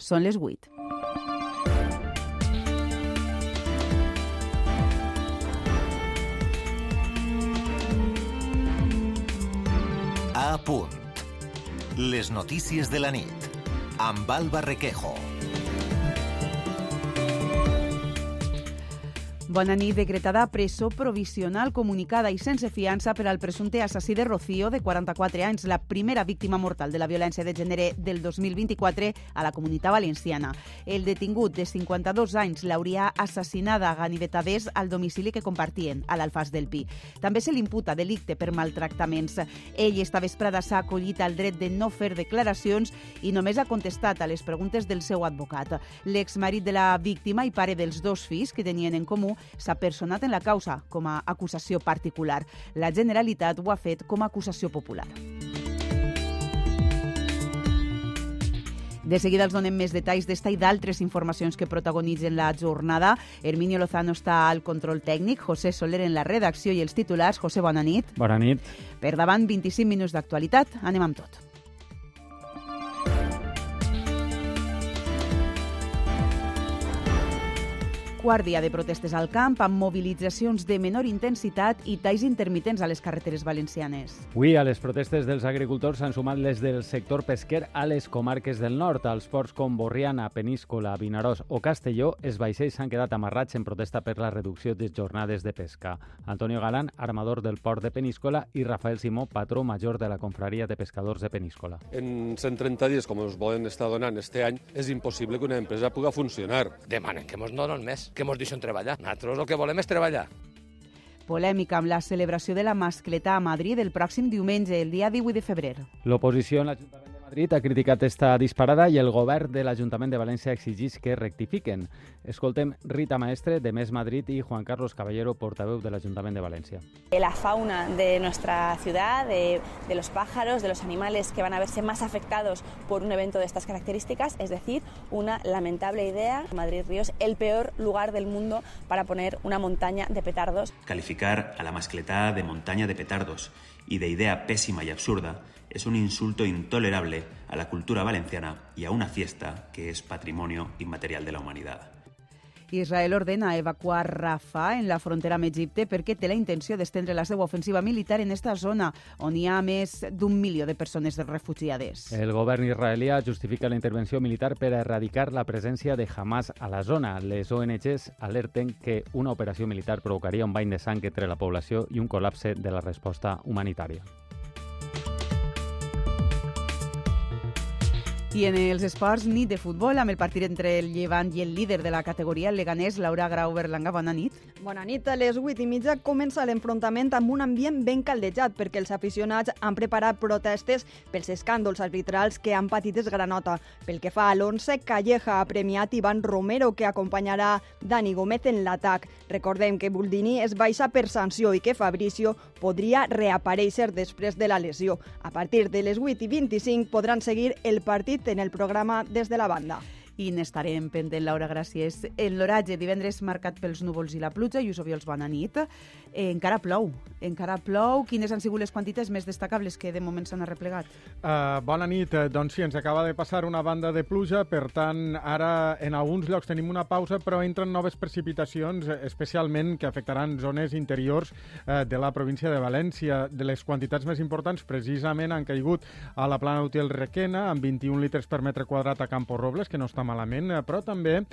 Són les 8. A punt. Les notícies de la nit. Amb Alba Requejo. Bona nit. Decretada presó provisional comunicada i sense fiança per al presumpte assassí de Rocío, de 44 anys, la primera víctima mortal de la violència de gènere del 2024 a la comunitat valenciana. El detingut de 52 anys l'hauria assassinada a ganivetaders al domicili que compartien, a l'Alfàs del Pi. També se l'imputa delicte per maltractaments. Ell esta vesprada s'ha acollit al dret de no fer declaracions i només ha contestat a les preguntes del seu advocat. L'exmarit de la víctima i pare dels dos fills que tenien en comú s'ha personat en la causa com a acusació particular. La Generalitat ho ha fet com a acusació popular. De seguida els donem més detalls d'esta i d'altres informacions que protagonitzen la jornada. Herminio Lozano està al control tècnic, José Soler en la redacció i els titulars. José, bona nit. Bona nit. Per davant, 25 minuts d'actualitat. Anem amb tot. Quart dia de protestes al camp amb mobilitzacions de menor intensitat i talls intermitents a les carreteres valencianes. Avui a les protestes dels agricultors s'han sumat les del sector pesquer a les comarques del nord. Als ports com Borriana, Peníscola, Vinaròs o Castelló, els vaixells s'han quedat amarrats en protesta per la reducció de jornades de pesca. Antonio Galán, armador del port de Peníscola, i Rafael Simó, patró major de la confraria de pescadors de Peníscola. En 130 dies, com us volen estar donant este any, és impossible que una empresa pugui funcionar. Demanen que ens donen més que ens deixen treballar. Nosaltres el que volem és treballar. Polèmica amb la celebració de la mascleta a Madrid el pròxim diumenge, el dia 18 de febrer. L'oposició en l'Ajuntament Madrid ha criticat esta disparada i el govern de l'Ajuntament de València exigís que rectifiquen. Escoltem Rita Maestre, de Més Madrid, i Juan Carlos Caballero, portaveu de l'Ajuntament de València. La fauna de nuestra ciudad, de, de los pájaros, de los animales que van a verse más afectados por un evento de estas características, es decir, una lamentable idea. Madrid Río es el peor lugar del mundo para poner una montaña de petardos. Calificar a la mascletada de montaña de petardos y de idea pésima y absurda es un insulto intolerable a la cultura valenciana y a una fiesta que es patrimonio inmaterial de la humanidad. Israel ordena evacuar Rafah en la frontera amb Egipte perquè té la intenció d'estendre la seva ofensiva militar en esta zona, on hi ha més d'un milió de persones refugiades. El govern israelià justifica la intervenció militar per a erradicar la presència de Hamas a la zona. Les ONGs alerten que una operació militar provocaria un bany de sang entre la població i un col·lapse de la resposta humanitària. I en els esports, nit de futbol, amb el partit entre el Llevant i el líder de la categoria, el Leganés, Laura Grau Berlanga. Bona nit. Bona nit. A les 8 i mitja comença l'enfrontament amb un ambient ben caldejat perquè els aficionats han preparat protestes pels escàndols arbitrals que han patit es granota. Pel que fa a l'11, Calleja ha premiat Ivan Romero, que acompanyarà Dani Gómez en l'atac. Recordem que Buldini es baixa per sanció i que Fabricio podria reaparèixer després de la lesió. A partir de les 8 i 25 podran seguir el partit en el programa des de la banda i n'estarem pendent, Laura, gràcies. En l'oratge, divendres marcat pels núvols i la pluja, Lluís Obiols, bona nit. Eh, encara plou, encara plou. Quines han sigut les quantitats més destacables que de moment s'han arreplegat? Uh, bona nit. Uh, doncs sí, ens acaba de passar una banda de pluja, per tant, ara en alguns llocs tenim una pausa, però entren noves precipitacions, especialment que afectaran zones interiors uh, de la província de València. De les quantitats més importants, precisament, han caigut a la plana d'Utiel Requena, amb 21 litres per metre quadrat a Campo Robles, que no està malament, eh, però també eh,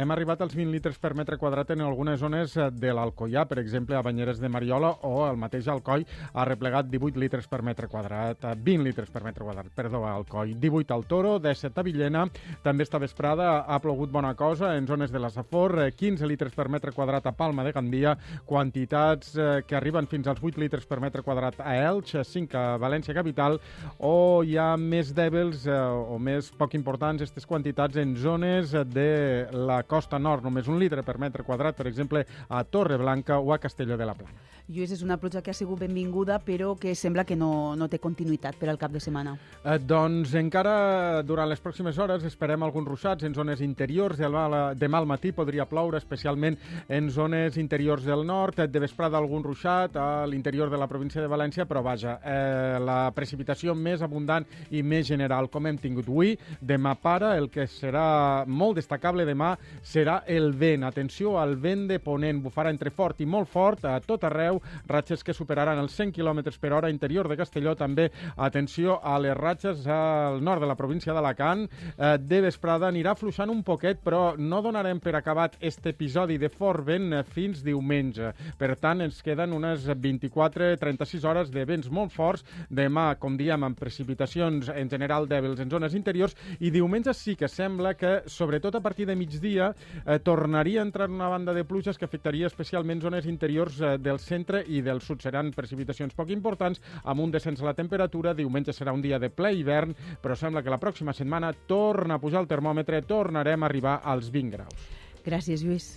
hem arribat als 20 litres per metre quadrat en algunes zones eh, de l'Alcoià, per exemple, a Banyeres de Mariola o el mateix Alcoi ha replegat 18 litres per metre quadrat, 20 litres per metre quadrat, perdó, a Alcoi, 18 al Toro, 17 a Villena, també esta vesprada ha plogut bona cosa en zones de la Safor, 15 litres per metre quadrat a Palma de Gandia, quantitats que arriben fins als 8 litres per metre quadrat a Elx, 5 a València Capital, o hi ha més dèbils o més poc importants aquestes quantitats en zones de la costa nord, només un litre per metre quadrat, per exemple, a Torre Blanca o a Castelló de la Plana. Lluís, és una pluja que ha sigut benvinguda, però que sembla que no, no té continuïtat per al cap de setmana. Eh, doncs encara durant les pròximes hores esperem alguns ruixats en zones interiors. Demà al matí podria ploure, especialment en zones interiors del nord. De vesprada algun ruixat a l'interior de la província de València, però vaja, eh, la precipitació més abundant i més general com hem tingut avui, demà para, el que serà molt destacable demà serà el vent. Atenció al vent de ponent. Bufarà entre fort i molt fort a tot arreu. Ratxes que superaran els 100 km per hora interior de Castelló. També atenció a les ratxes al nord de la província d'Alacant. Eh, de vesprada anirà fluixant un poquet, però no donarem per acabat este episodi de fort vent fins diumenge. Per tant, ens queden unes 24-36 hores de vents molt forts. Demà, com diem, amb precipitacions en general dèbils en zones interiors i diumenge sí que sembla que, sobretot a partir de migdia, eh, tornaria a entrar una banda de pluges que afectaria especialment zones interiors eh, del centre i del sud. Seran precipitacions poc importants, amb un descens a la temperatura. Diumenge serà un dia de ple hivern, però sembla que la pròxima setmana torna a pujar el termòmetre, tornarem a arribar als 20 graus. Gràcies, Lluís.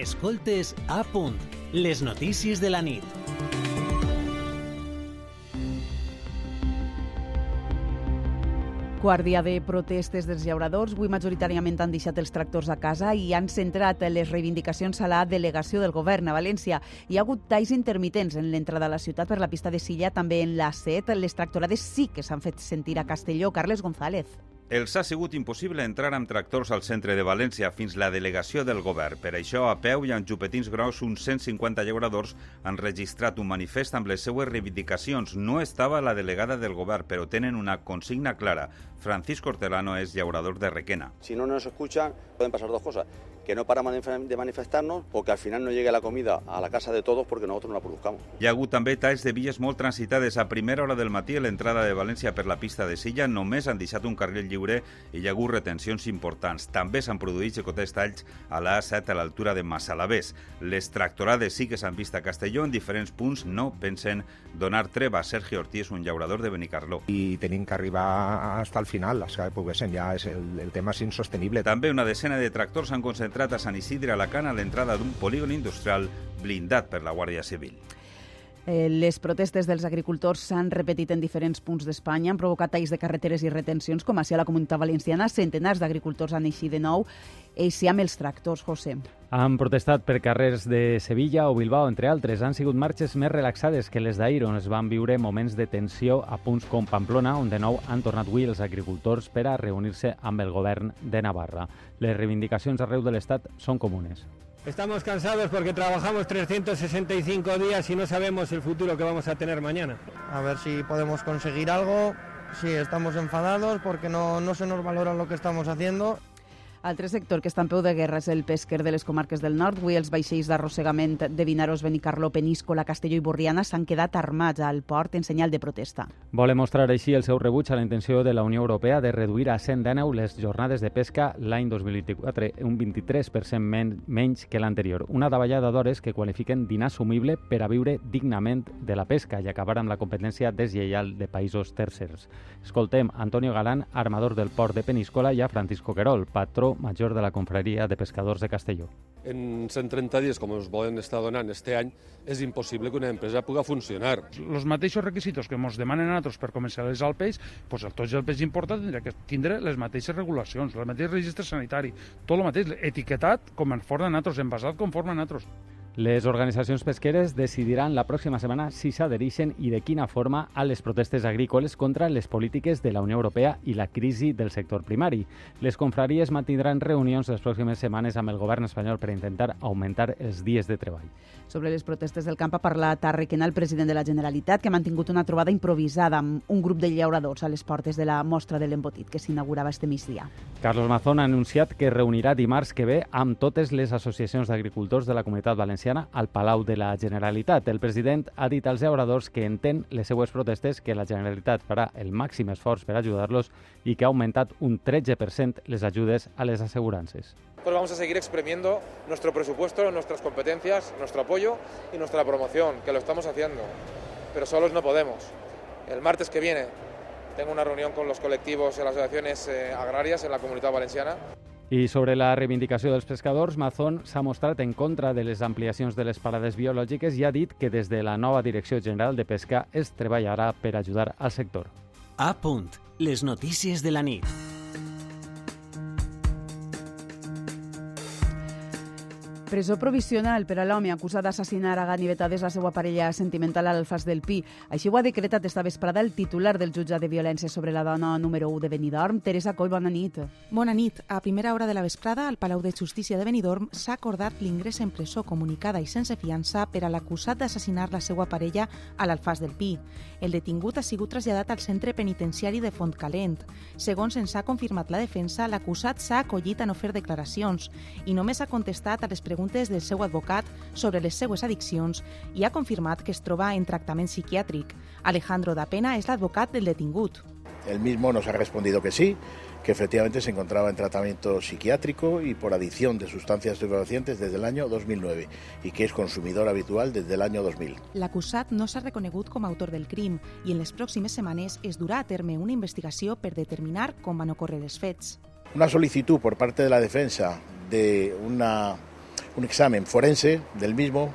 Escoltes a punt. Les notícies de la nit. Quart dia de protestes dels llauradors. Avui majoritàriament han deixat els tractors a casa i han centrat les reivindicacions a la delegació del govern a València. Hi ha hagut talls intermitents en l'entrada a la ciutat per la pista de Silla, també en la set. Les tractorades sí que s'han fet sentir a Castelló. Carles González. Els ha sigut impossible entrar amb tractors al centre de València fins la delegació del govern. Per això, a peu i amb xupetins gros, uns 150 llauradors han registrat un manifest amb les seues reivindicacions. No estava la delegada del govern, però tenen una consigna clara. Francisco Hortelano és llaurador de Requena. Si no nos escuchan, pueden pasar dos cosas. Que no paramos de manifestarnos o que al final no llegue la comida a la casa de todos porque nosotros no la produzcamos. Hi ha hagut també talls de vies molt transitades. A primera hora del matí, a l'entrada de València per la pista de Silla, només han deixat un carril lliure i hi ha hagut retencions importants. També s'han produït xicotets talls a l'A7 a l'altura de Massalavés. Les tractorades sí que s'han vist a Castelló en diferents punts. No pensen donar treva. Sergio Ortiz, un llaurador de Benicarló. I tenim que arribar hasta el final, hasta que poguéssim. Ja és el, el tema és insostenible. També una decena de tractors s'han concentrat a Sant Isidre Alacant a l'entrada d'un polígon industrial blindat per la Guàrdia Civil. Eh, les protestes dels agricultors s'han repetit en diferents punts d'Espanya, han provocat talls de carreteres i retencions, com així a la Comunitat Valenciana. Centenars d'agricultors han eixit de nou, així amb els tractors, José. Han protestat per carrers de Sevilla o Bilbao, entre altres. Han sigut marxes més relaxades que les d'ahir, on es van viure moments de tensió a punts com Pamplona, on de nou han tornat avui els agricultors per a reunir-se amb el govern de Navarra. Les reivindicacions arreu de l'Estat són comunes. Estamos cansados porque trabajamos 365 días y no sabemos el futuro que vamos a tener mañana. A ver si podemos conseguir algo. Sí, estamos enfadados porque no, no se nos valora lo que estamos haciendo. Altre sector que està en peu de guerra és el pesquer de les comarques del nord. Avui els vaixells d'arrossegament de Vinaròs, Benicarló, Peníscola, Castelló i Borriana s'han quedat armats al port en senyal de protesta. Volen mostrar així el seu rebuig a la intenció de la Unió Europea de reduir a 119 les jornades de pesca l'any 2024, un 23% men menys que l'anterior. Una davallada d'hores que qualifiquen d'inassumible per a viure dignament de la pesca i acabar amb la competència deslleial de països tercers. Escoltem Antonio Galán, armador del port de Peníscola, i a Francisco Querol, patró major de la Confraria de Pescadors de Castelló. En 130 dies, com ens volen estar donant este any, és impossible que una empresa pugui funcionar. Els mateixos requisits que ens demanen a nosaltres per comercialitzar el peix, doncs el tots el peix importat tindrà que tindre les mateixes regulacions, el mateix registre sanitari, tot el mateix, etiquetat com en forma nosaltres, envasat conforme a nosaltres. Les organitzacions pesqueres decidiran la pròxima setmana si s'adhereixen i de quina forma a les protestes agrícoles contra les polítiques de la Unió Europea i la crisi del sector primari. Les confraries mantindran reunions les pròximes setmanes amb el govern espanyol per intentar augmentar els dies de treball. Sobre les protestes del camp ha parlat a Requena el president de la Generalitat, que ha mantingut una trobada improvisada amb un grup de llauradors a les portes de la mostra de l'embotit que s'inaugurava este migdia. Carlos Mazón ha anunciat que reunirà dimarts que ve amb totes les associacions d'agricultors de la comunitat valenciana al Palau de la Generalitat. El president ha dit als llauradors que entén les seues protestes que la Generalitat farà el màxim esforç per ajudar-los i que ha augmentat un 13% les ajudes a les assegurances. Pues vamos a seguir exprimiendo nuestro presupuesto, nuestras competencias, nuestro apoyo y nuestra promoción, que lo estamos haciendo. Pero solos no podemos. El martes que viene tengo una reunión con los colectivos y las asociaciones eh, agrarias en la comunidad valenciana. I sobre la reivindicació dels pescadors, Mazón s'ha mostrat en contra de les ampliacions de les parades biològiques i ha dit que des de la nova Direcció General de Pesca es treballarà per ajudar al sector. A punt. Les notícies de la nit. Presó provisional per a l'home acusat d'assassinar a ganivetades la seva parella sentimental a l'Alfàs del Pi. Així ho ha decretat esta vesprada el titular del jutjat de violència sobre la dona número 1 de Benidorm, Teresa Coll, bona nit. Bona nit. A primera hora de la vesprada, al Palau de Justícia de Benidorm s'ha acordat l'ingrés en presó comunicada i sense fiança per a l'acusat d'assassinar la seva parella a l'Alfàs del Pi. El detingut ha sigut traslladat al centre penitenciari de Fontcalent. Segons ens ha confirmat la defensa, l'acusat s'ha acollit a no fer declaracions i només ha contestat a les preguntes preguntes del seu advocat sobre les seues addiccions i ha confirmat que es troba en tractament psiquiàtric. Alejandro da Pena és l'advocat del detingut. El mismo nos ha respondido que sí, que efectivamente se encontraba en tratamiento psiquiátrico y por adicción de sustancias estupefacientes desde el año 2009 y que es consumidor habitual desde el año 2000. L'acusat no s'ha reconegut com a autor del crim i en les pròximes setmanes es durà a terme una investigació per determinar com van ocórrer els fets. Una solicitud por parte de la defensa de una un examen forense del mismo.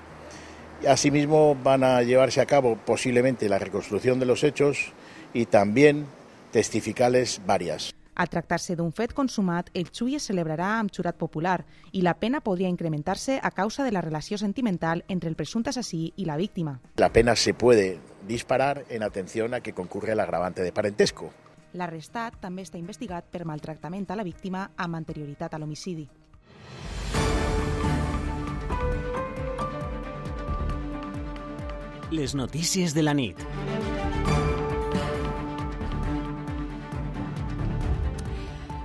Asimismo van a llevarse a cabo posiblemente la reconstrucción de los hechos y también testificales varias. Al tractar-se d'un fet consumat, el xui es celebrarà amb jurat popular i la pena podria incrementar-se a causa de la relació sentimental entre el presumpte assassí i la víctima. La pena se puede disparar en atención a que concurre el agravante de parentesco. L'arrestat també està investigat per maltractament a la víctima amb anterioritat a l'homicidi. Les notícies de la nit.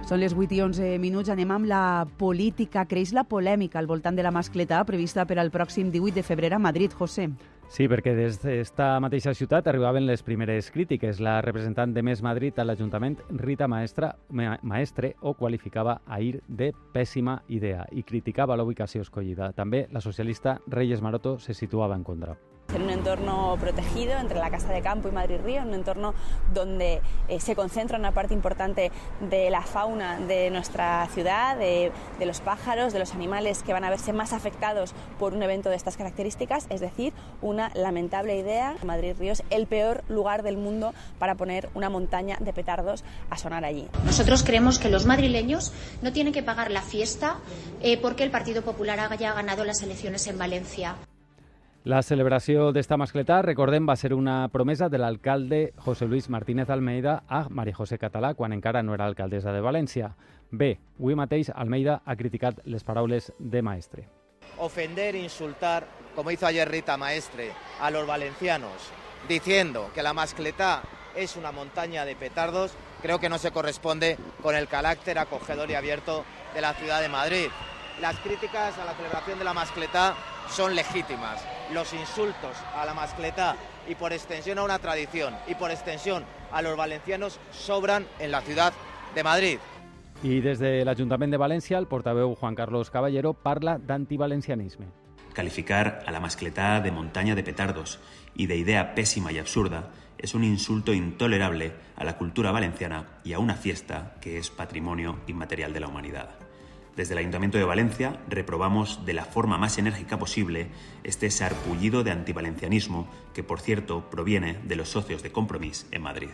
Són les 8 i 11 minuts. Anem amb la política. Creix la polèmica al voltant de la mascleta prevista per al pròxim 18 de febrer a Madrid. José. Sí, perquè des d'esta mateixa ciutat arribaven les primeres crítiques. La representant de Més Madrid a l'Ajuntament, Rita Maestra, Ma Maestre, ho qualificava ahir de pèssima idea i criticava la ubicació escollida. També la socialista Reyes Maroto se situava en contra. En un entorno protegido entre la Casa de Campo y Madrid Río, un entorno donde eh, se concentra una parte importante de la fauna de nuestra ciudad, de, los pájaros, de los animales que van a verse más afectados por un evento de estas características, es decir, una lamentable idea. Madrid Río es el peor lugar del mundo para poner una montaña de petardos a sonar allí. Nosotros creemos que los madrileños no tienen que pagar la fiesta eh, porque el Partido Popular haya ganado las elecciones en Valencia. La celebració d'esta mascletà, recordem, va ser una promesa de l'alcalde José Luis Martínez Almeida a María José Català quan encara no era alcaldessa de València. Bé, avui mateix Almeida ha criticat les paraules de Maestre. Ofender, insultar, como hizo ayer Rita Maestre, a los valencianos, diciendo que la mascletà es una montaña de petardos, creo que no se corresponde con el carácter acogedor y abierto de la ciudad de Madrid. Las críticas a la celebración de la mascletà son legítimas. Los insultos a la mascletá y por extensión a una tradición y por extensión a los valencianos sobran en la ciudad de Madrid. I des de l'Ajuntament de València, el portaveu Juan Carlos Caballero parla d'antivalencianisme. Calificar a la mascletá de montaña de petardos y de idea pésima y absurda es un insulto intolerable a la cultura valenciana y a una fiesta que es patrimonio inmaterial de la humanidad. Desde el Ayuntamiento de Valencia reprobamos de la forma más enérgica posible este sarpullido de antivalencianismo que, por cierto, proviene de los socios de Compromís en Madrid.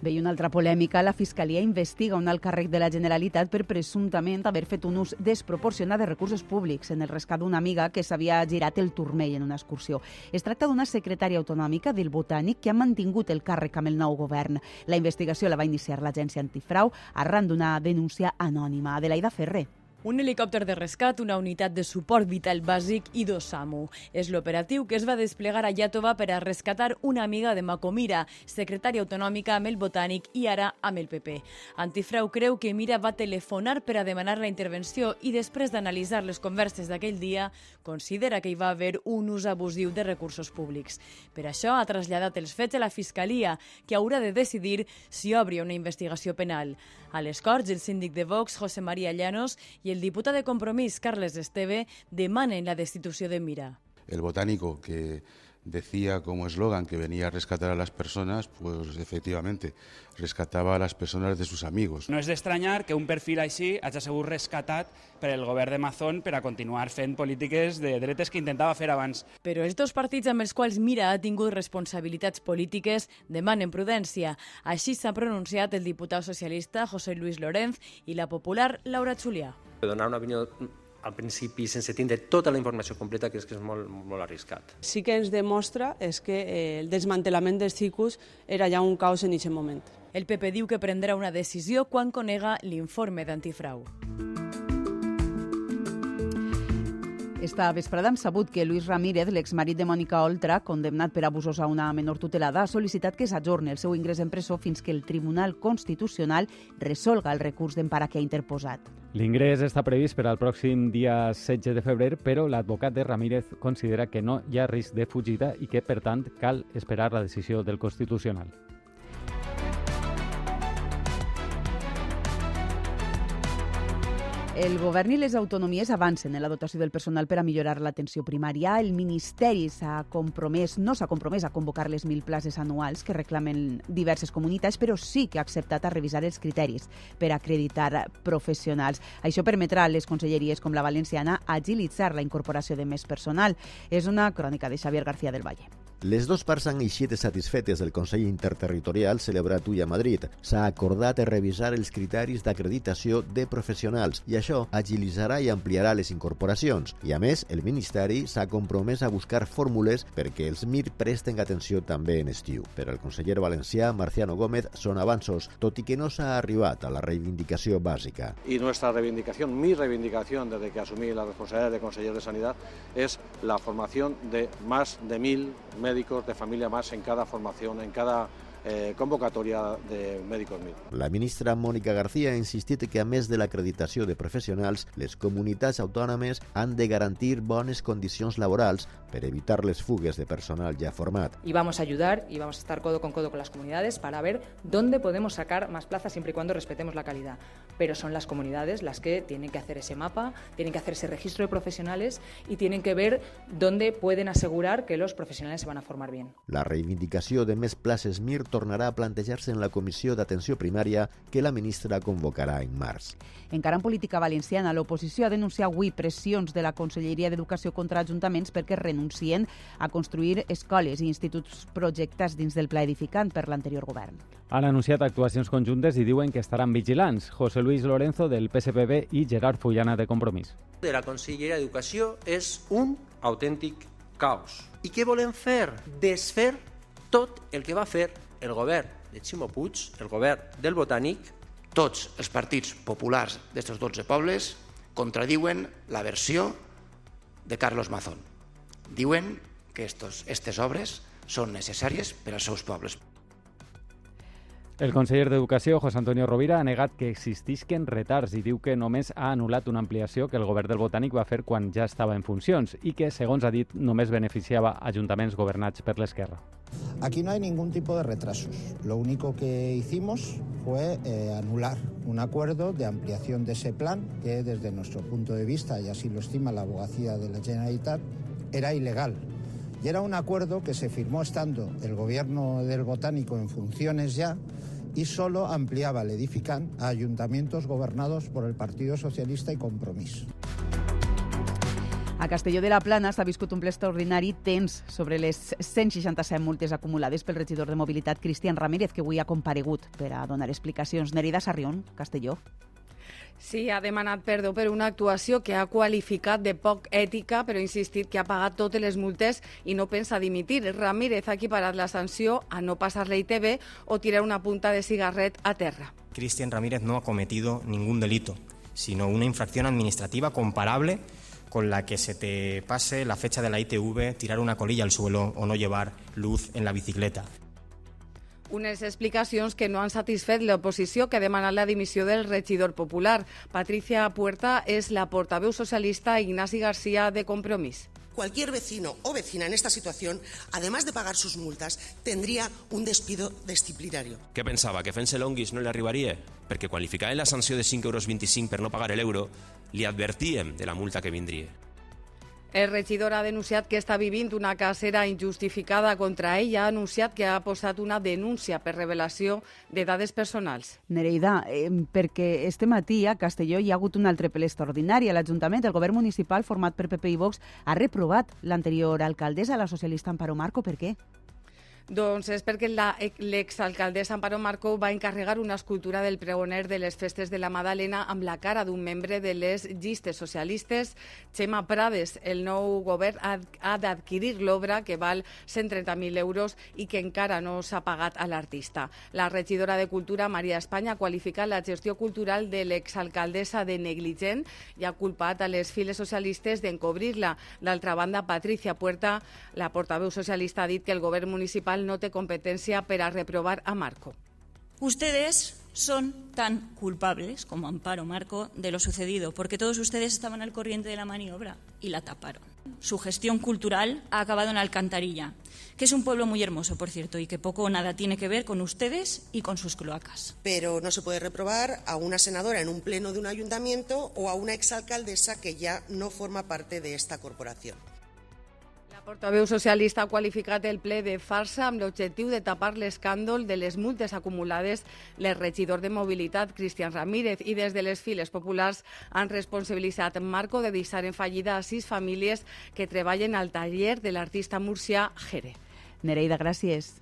Bé, i una altra polèmica, la Fiscalia investiga un alt càrrec de la Generalitat per presumptament haver fet un ús desproporcionat de recursos públics en el rescat d'una amiga que s'havia girat el turmell en una excursió. Es tracta d'una secretària autonòmica del Botànic que ha mantingut el càrrec amb el nou govern. La investigació la va iniciar l'agència antifrau arran d'una denúncia anònima. Adelaida Ferrer. Un helicòpter de rescat, una unitat de suport vital bàsic i dos SAMU. És l'operatiu que es va desplegar a Llàtova per a rescatar una amiga de Macomira, secretària autonòmica amb el Botànic i ara amb el PP. Antifrau creu que Mira va telefonar per a demanar la intervenció i després d'analitzar les converses d'aquell dia, considera que hi va haver un ús abusiu de recursos públics. Per això ha traslladat els fets a la Fiscalia, que haurà de decidir si obri una investigació penal. A les Corts, el síndic de Vox, José María Llanos, i el diputat de Compromís, Carles Esteve, demanen la destitució de Mira. El botánico que decía como eslogan que venía a rescatar a las personas, pues efectivamente rescataba a las personas de sus amigos. No és d'estranyar que un perfil així hagi sigut rescatat per el govern de Mazón per a continuar fent polítiques de dretes que intentava fer abans. Però els dos partits amb els quals Mira ha tingut responsabilitats polítiques demanen prudència. Així s'ha pronunciat el diputat socialista José Luis Lorenz i la popular Laura Xulià. Donar una opinió al principi sense tindre tota la informació completa, que és que és molt, molt arriscat. Sí que ens demostra és que eh, el desmantellament dels CICUS era ja un caos en aquest moment. El PP diu que prendrà una decisió quan conega l'informe d'antifrau. Esta vesprada hem sabut que Luis Ramírez, l'exmarit de Mònica Oltra, condemnat per abusos a una menor tutelada, ha sol·licitat que s'ajorni el seu ingrés en presó fins que el Tribunal Constitucional resolga el recurs d'empara que ha interposat. L'ingrés està previst per al pròxim dia 16 de febrer, però l'advocat de Ramírez considera que no hi ha risc de fugida i que, per tant, cal esperar la decisió del Constitucional. El govern i les autonomies avancen en la dotació del personal per a millorar l'atenció primària. El Ministeri s'ha compromès, no s'ha compromès a convocar les mil places anuals que reclamen diverses comunitats, però sí que ha acceptat a revisar els criteris per acreditar professionals. Això permetrà a les conselleries com la valenciana agilitzar la incorporació de més personal. És una crònica de Xavier García del Valle. Les dues parts han eixit satisfetes del Consell Interterritorial celebrat avui a Madrid. S'ha acordat revisar els criteris d'acreditació de professionals i això agilitzarà i ampliarà les incorporacions. I a més, el Ministeri s'ha compromès a buscar fórmules perquè els MIR presten atenció també en estiu. Per al conseller valencià, Marciano Gómez, són avanços, tot i que no s'ha arribat a la reivindicació bàsica. Y nuestra reivindicación, mi reivindicación desde que asumí la responsabilidad de conseller de Sanidad, es la formación de más de mil médicos de familia más en cada formación, en cada eh, convocatòria de Mèdicos Mil. La ministra Mònica García ha insistit que, a més de l'acreditació de professionals, les comunitats autònomes han de garantir bones condicions laborals per evitar les fugues de personal ya format. Y vamos a ayudar y vamos a estar codo con codo con las comunidades para ver dónde podemos sacar más plazas siempre y cuando respetemos la calidad. Pero son las comunidades las que tienen que hacer ese mapa, tienen que hacer ese registro de profesionales y tienen que ver dónde pueden asegurar que los profesionales se van a formar bien. La reivindicació de més places MIR tornarà a plantejar-se en la Comissió d'Atenció Primària que la ministra convocarà en març. Encara en política valenciana, l'oposició ha denunciat avui pressions de la Conselleria d'Educació contra ajuntaments perquè renuncien a construir escoles i instituts projectats dins del pla edificant per l'anterior govern. Han anunciat actuacions conjuntes i diuen que estaran vigilants. José Luis Lorenzo, del PSPB, i Gerard Fullana, de Compromís. De la Conselleria d'Educació és un autèntic caos. I què volen fer? Desfer tot el que va fer el govern de Ximo Puig, el govern del Botànic, tots els partits populars d'estos 12 pobles contradiuen la versió de Carlos Mazón. Diuen que estos, estes obres són necessàries per als seus pobles. El conseller d'Educació, José Antonio Rovira, ha negat que existisquen retards i diu que només ha anul·lat una ampliació que el govern del Botànic va fer quan ja estava en funcions i que, segons ha dit, només beneficiava ajuntaments governats per l'esquerra. Aquí no hay ningún tipo de retrasos. Lo único que hicimos fue eh, anular un acuerdo de ampliación de ese plan que desde nuestro punto de vista, y así lo estima la abogacía de la Generalitat, era ilegal. Y era un acuerdo que se firmó estando el gobierno del Botánico en funciones ya y solo ampliaba el edificant a ayuntamientos gobernados por el Partido Socialista y Compromís. A Castelló de la Plana s'ha viscut un ple extraordinari tens sobre les 167 multes acumulades pel regidor de Mobilitat Cristian Ramírez, que avui ha comparegut per a donar explicacions. Nerida Sarrión, Castelló. Sí, ha demanat perdó per una actuació que ha qualificat de poc ètica, però ha insistit que ha pagat totes les multes i no pensa dimitir. Ramírez ha equiparat la sanció a no passar la ITV o tirar una punta de cigarret a terra. Cristian Ramírez no ha cometido ningún delito, sino una infracción administrativa comparable con la que se te pase la fecha de la ITV, tirar una colilla al suelo o no llevar luz en la bicicleta. Unes explicacions que no han satisfet l'oposició que ha demanat la dimissió del regidor popular. Patricia Puerta és la portaveu socialista Ignasi García de Compromís. Cualquier vecino o vecina en esta situación, además de pagar sus multas, tendría un despido disciplinario. Què pensava, que fent-se longuis no li arribaria? Perquè quan li ficaven la sanció de 5,25 euros per no pagar l'euro, li advertíem de la multa que vindria. El regidor ha denunciat que està vivint una cacera injustificada contra ell i ha anunciat que ha posat una denúncia per revelació de dades personals. Nereida, eh, perquè este matí a Castelló hi ha hagut un altre ple extraordinari. A l'Ajuntament, el govern municipal format per PP i Vox ha reprovat l'anterior alcaldessa, la socialista Amparo Marco. Per què? Doncs és perquè l'exalcaldessa Amparo Marcó va encarregar una escultura del pregoner de les festes de la Madalena amb la cara d'un membre de les llistes socialistes, Xema Prades. El nou govern ha d'adquirir l'obra, que val 130.000 euros i que encara no s'ha pagat a l'artista. La regidora de Cultura, Maria Espanya, ha qualificat la gestió cultural de l'exalcaldessa de negligent i ha culpat a les files socialistes d'encobrir-la. D'altra banda, Patricia Puerta, la portaveu socialista, ha dit que el govern municipal no té competència per a reprovar a Marco. Ustedes son tan culpables como Amparo Marco de lo sucedido, porque todos ustedes estaban al corriente de la maniobra y la taparon. Su gestión cultural ha acabado en Alcantarilla, que es un pueblo muy hermoso, por cierto, y que poco o nada tiene que ver con ustedes y con sus cloacas. Pero no se puede reprobar a una senadora en un pleno de un ayuntamiento o a una exalcaldesa que ya no forma parte de esta corporación. Portaveu socialista ha qualificat el ple de farsa amb l'objectiu de tapar l'escàndol de les multes acumulades el regidor de Mobilitat, Cristian Ramírez, i des de les files populars han responsabilitzat Marco de deixar en fallida a sis famílies que treballen al taller de l'artista murcià Jere. Nereida, gràcies.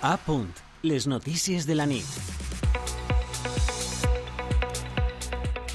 A punt. Les notícies de la nit.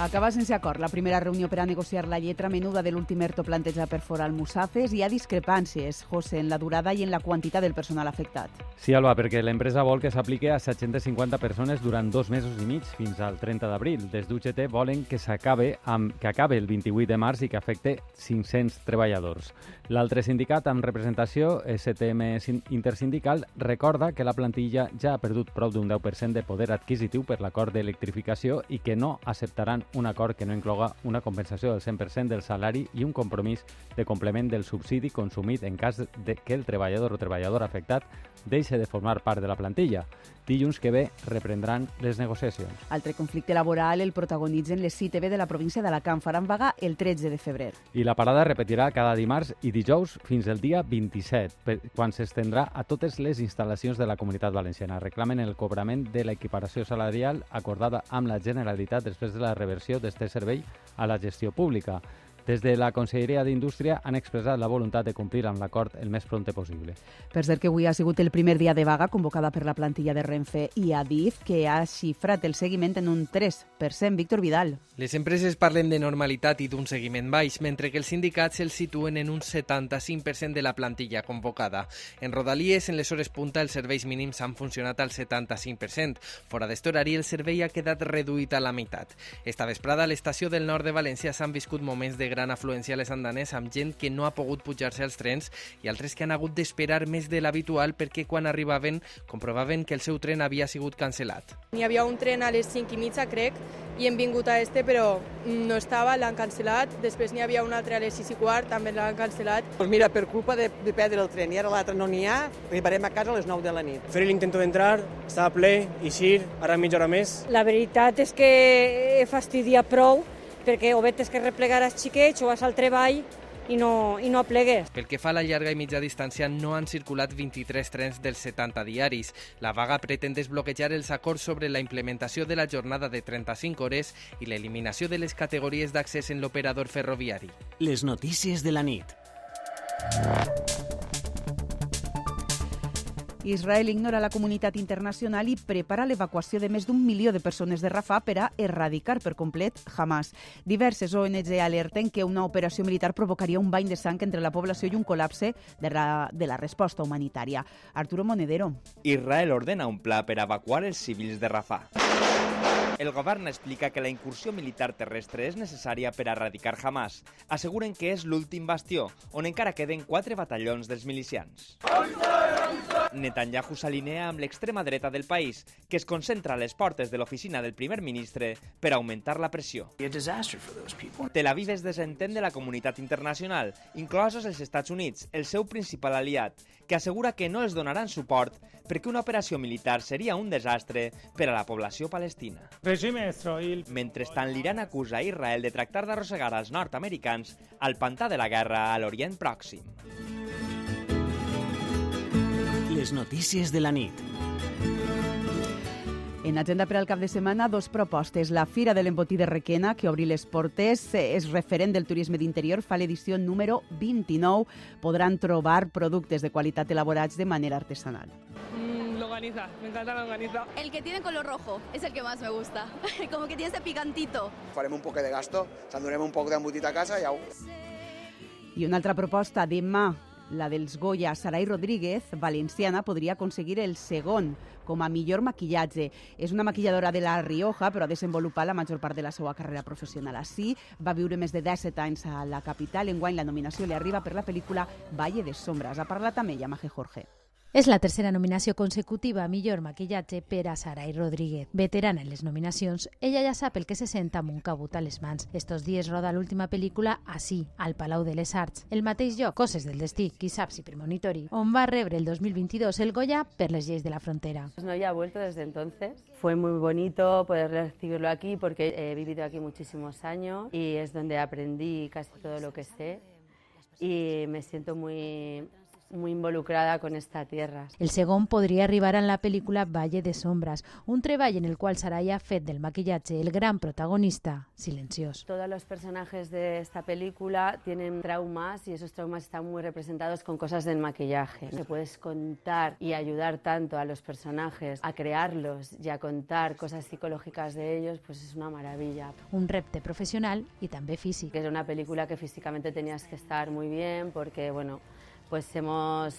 Acaba sense acord la primera reunió per a negociar la lletra menuda de l'últim ERTO plantejat per al Musafes. Hi ha discrepàncies, José, en la durada i en la quantitat del personal afectat. Sí, Alba, perquè l'empresa vol que s'apliqui a 750 persones durant dos mesos i mig, fins al 30 d'abril. Des d'UGT volen que s'acabe amb que acabe el 28 de març i que afecte 500 treballadors. L'altre sindicat amb representació, STM Sin- Intersindical, recorda que la plantilla ja ha perdut prou d'un 10% de poder adquisitiu per l'acord d'electrificació i que no acceptaran un acord que no incloga una compensació del 100% del salari i un compromís de complement del subsidi consumit en cas de que el treballador o treballadora afectat deixe de formar part de la plantilla. Dilluns que ve reprendran les negociacions. Altre conflicte laboral el protagonitzen les CITB de la província d'Alacant. Faran vaga el 13 de febrer. I la parada repetirà cada dimarts i dijous fins el dia 27, per- quan s'estendrà a totes les instal·lacions de la Comunitat Valenciana. Reclamen el cobrament de l'equiparació salarial acordada amb la Generalitat després de la reversió d'este servei a la gestió pública. Des de la Conselleria d'Indústria han expressat la voluntat de complir amb l'acord el més prompte possible. Per cert que avui ha sigut el primer dia de vaga convocada per la plantilla de Renfe i Adif, que ha xifrat el seguiment en un 3%. Víctor Vidal. Les empreses parlen de normalitat i d'un seguiment baix, mentre que els sindicats els situen en un 75% de la plantilla convocada. En Rodalies, en les hores punta, els serveis mínims han funcionat al 75%. Fora d'este horari, el servei ha quedat reduït a la meitat. Esta vesprada, a l'estació del nord de València s'han viscut moments de gran afluència a les andanes amb gent que no ha pogut pujar-se als trens i altres que han hagut d'esperar més de l'habitual perquè quan arribaven comprovaven que el seu tren havia sigut cancel·lat. N'hi havia un tren a les 5 i mitja, crec, i hem vingut a este, però no estava, l'han cancel·lat. Després n'hi havia un altre a les 6 i quart, també l'han cancel·lat. Pues mira, per culpa de, de perdre el tren i ara l'altre no n'hi ha, arribarem a casa a les 9 de la nit. Fer l'intento d'entrar, estava ple, eixir, ara mitja hora més. La veritat és que he fastidiat prou perquè o vetes que replegar els xiquets o vas al treball i no, i no plegues. Pel que fa a la llarga i mitja distància, no han circulat 23 trens dels 70 diaris. La vaga pretén desbloquejar els acords sobre la implementació de la jornada de 35 hores i l'eliminació de les categories d'accés en l'operador ferroviari. Les notícies de la nit. Israel ignora la comunitat internacional i prepara l'evacuació de més d'un milió de persones de Rafah per a erradicar per complet Hamas. Diverses ONG alerten que una operació militar provocaria un bany de sang entre la població i un col·lapse de la, de la resposta humanitària. Arturo Monedero. Israel ordena un pla per evacuar els civils de Rafah. El govern explica que la incursió militar terrestre és necessària per erradicar Hamas. Asseguren que és l'últim bastió, on encara queden quatre batallons dels milicians. Netanyahu s'alinea amb l'extrema dreta del país, que es concentra a les portes de l'oficina del primer ministre per augmentar la pressió. Tel Aviv es desentén de la comunitat internacional, inclosos els Estats Units, el seu principal aliat, que assegura que no els donaran suport perquè una operació militar seria un desastre per a la població palestina. Mentrestant, l'Iran acusa a Israel de tractar d'arrossegar als nord-americans al pantà de la guerra a l'Orient Pròxim. Les notícies de la nit. En agenda per al cap de setmana, dos propostes. La Fira de l'Embotí de Requena, que obri les portes, eh, és referent del turisme d'interior, fa l'edició número 29. Podran trobar productes de qualitat elaborats de manera artesanal. Mm, longaniza, me encanta la longaniza. El que tiene color rojo es el que más me gusta. Como que tiene ese picantito. Farem un poc de gasto, s'endurem un poc d'embotit a casa i au. I una altra proposta, demà, la dels Goya, Sarai Rodríguez, valenciana, podria aconseguir el segon com a millor maquillatge. És una maquilladora de la Rioja, però ha desenvolupat la major part de la seva carrera professional així. Va viure més de 17 anys a la capital. Enguany la nominació li arriba per la pel·lícula Valle de Sombras. Ha parlat amb ella, Maje Jorge. És la tercera nominació consecutiva a millor maquillatge per a Sarai Rodríguez. Veterana en les nominacions, ella ja sap el que se sent amb un cabut a mans. Estos dies roda l'última pel·lícula així, al Palau de les Arts. El mateix lloc, Coses del destí, qui sap si premonitori, on va rebre el 2022 el Goya per les lleis de la frontera. No ya ha vuelto desde entonces. Fue muy bonito poder recibirlo aquí porque he vivido aquí muchísimos años y es donde aprendí casi todo lo que sé y me siento muy muy involucrada con esta tierra. El segon podria arribar en la pel·lícula Valle de Sombras, un treball en el qual Saraya fet del maquillatge el gran protagonista, silenciós. Todos los personajes de esta película tienen traumas y esos traumas están muy representados con cosas del maquillaje. Que puedes contar y ayudar tanto a los personajes a crearlos y a contar cosas psicológicas de ellos, pues es una maravilla. Un repte professional i també físic. Es una película que físicamente tenías que estar muy bien porque, bueno, pues hemos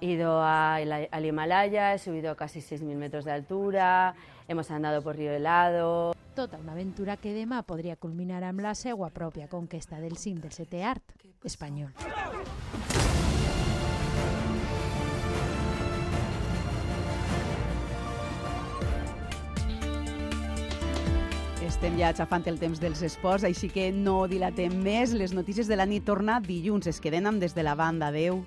ido a, al Himalaya, he subido a casi 6.000 metros de altura, hemos andado por Río Helado. Tota una aventura que demà podria culminar amb la seva pròpia conquesta del cim del setè art espanyol. Estem ja xafant el temps dels esports, així que no dilatem més. Les notícies de la nit torna dilluns. Es queden amb des de la banda. Adeu.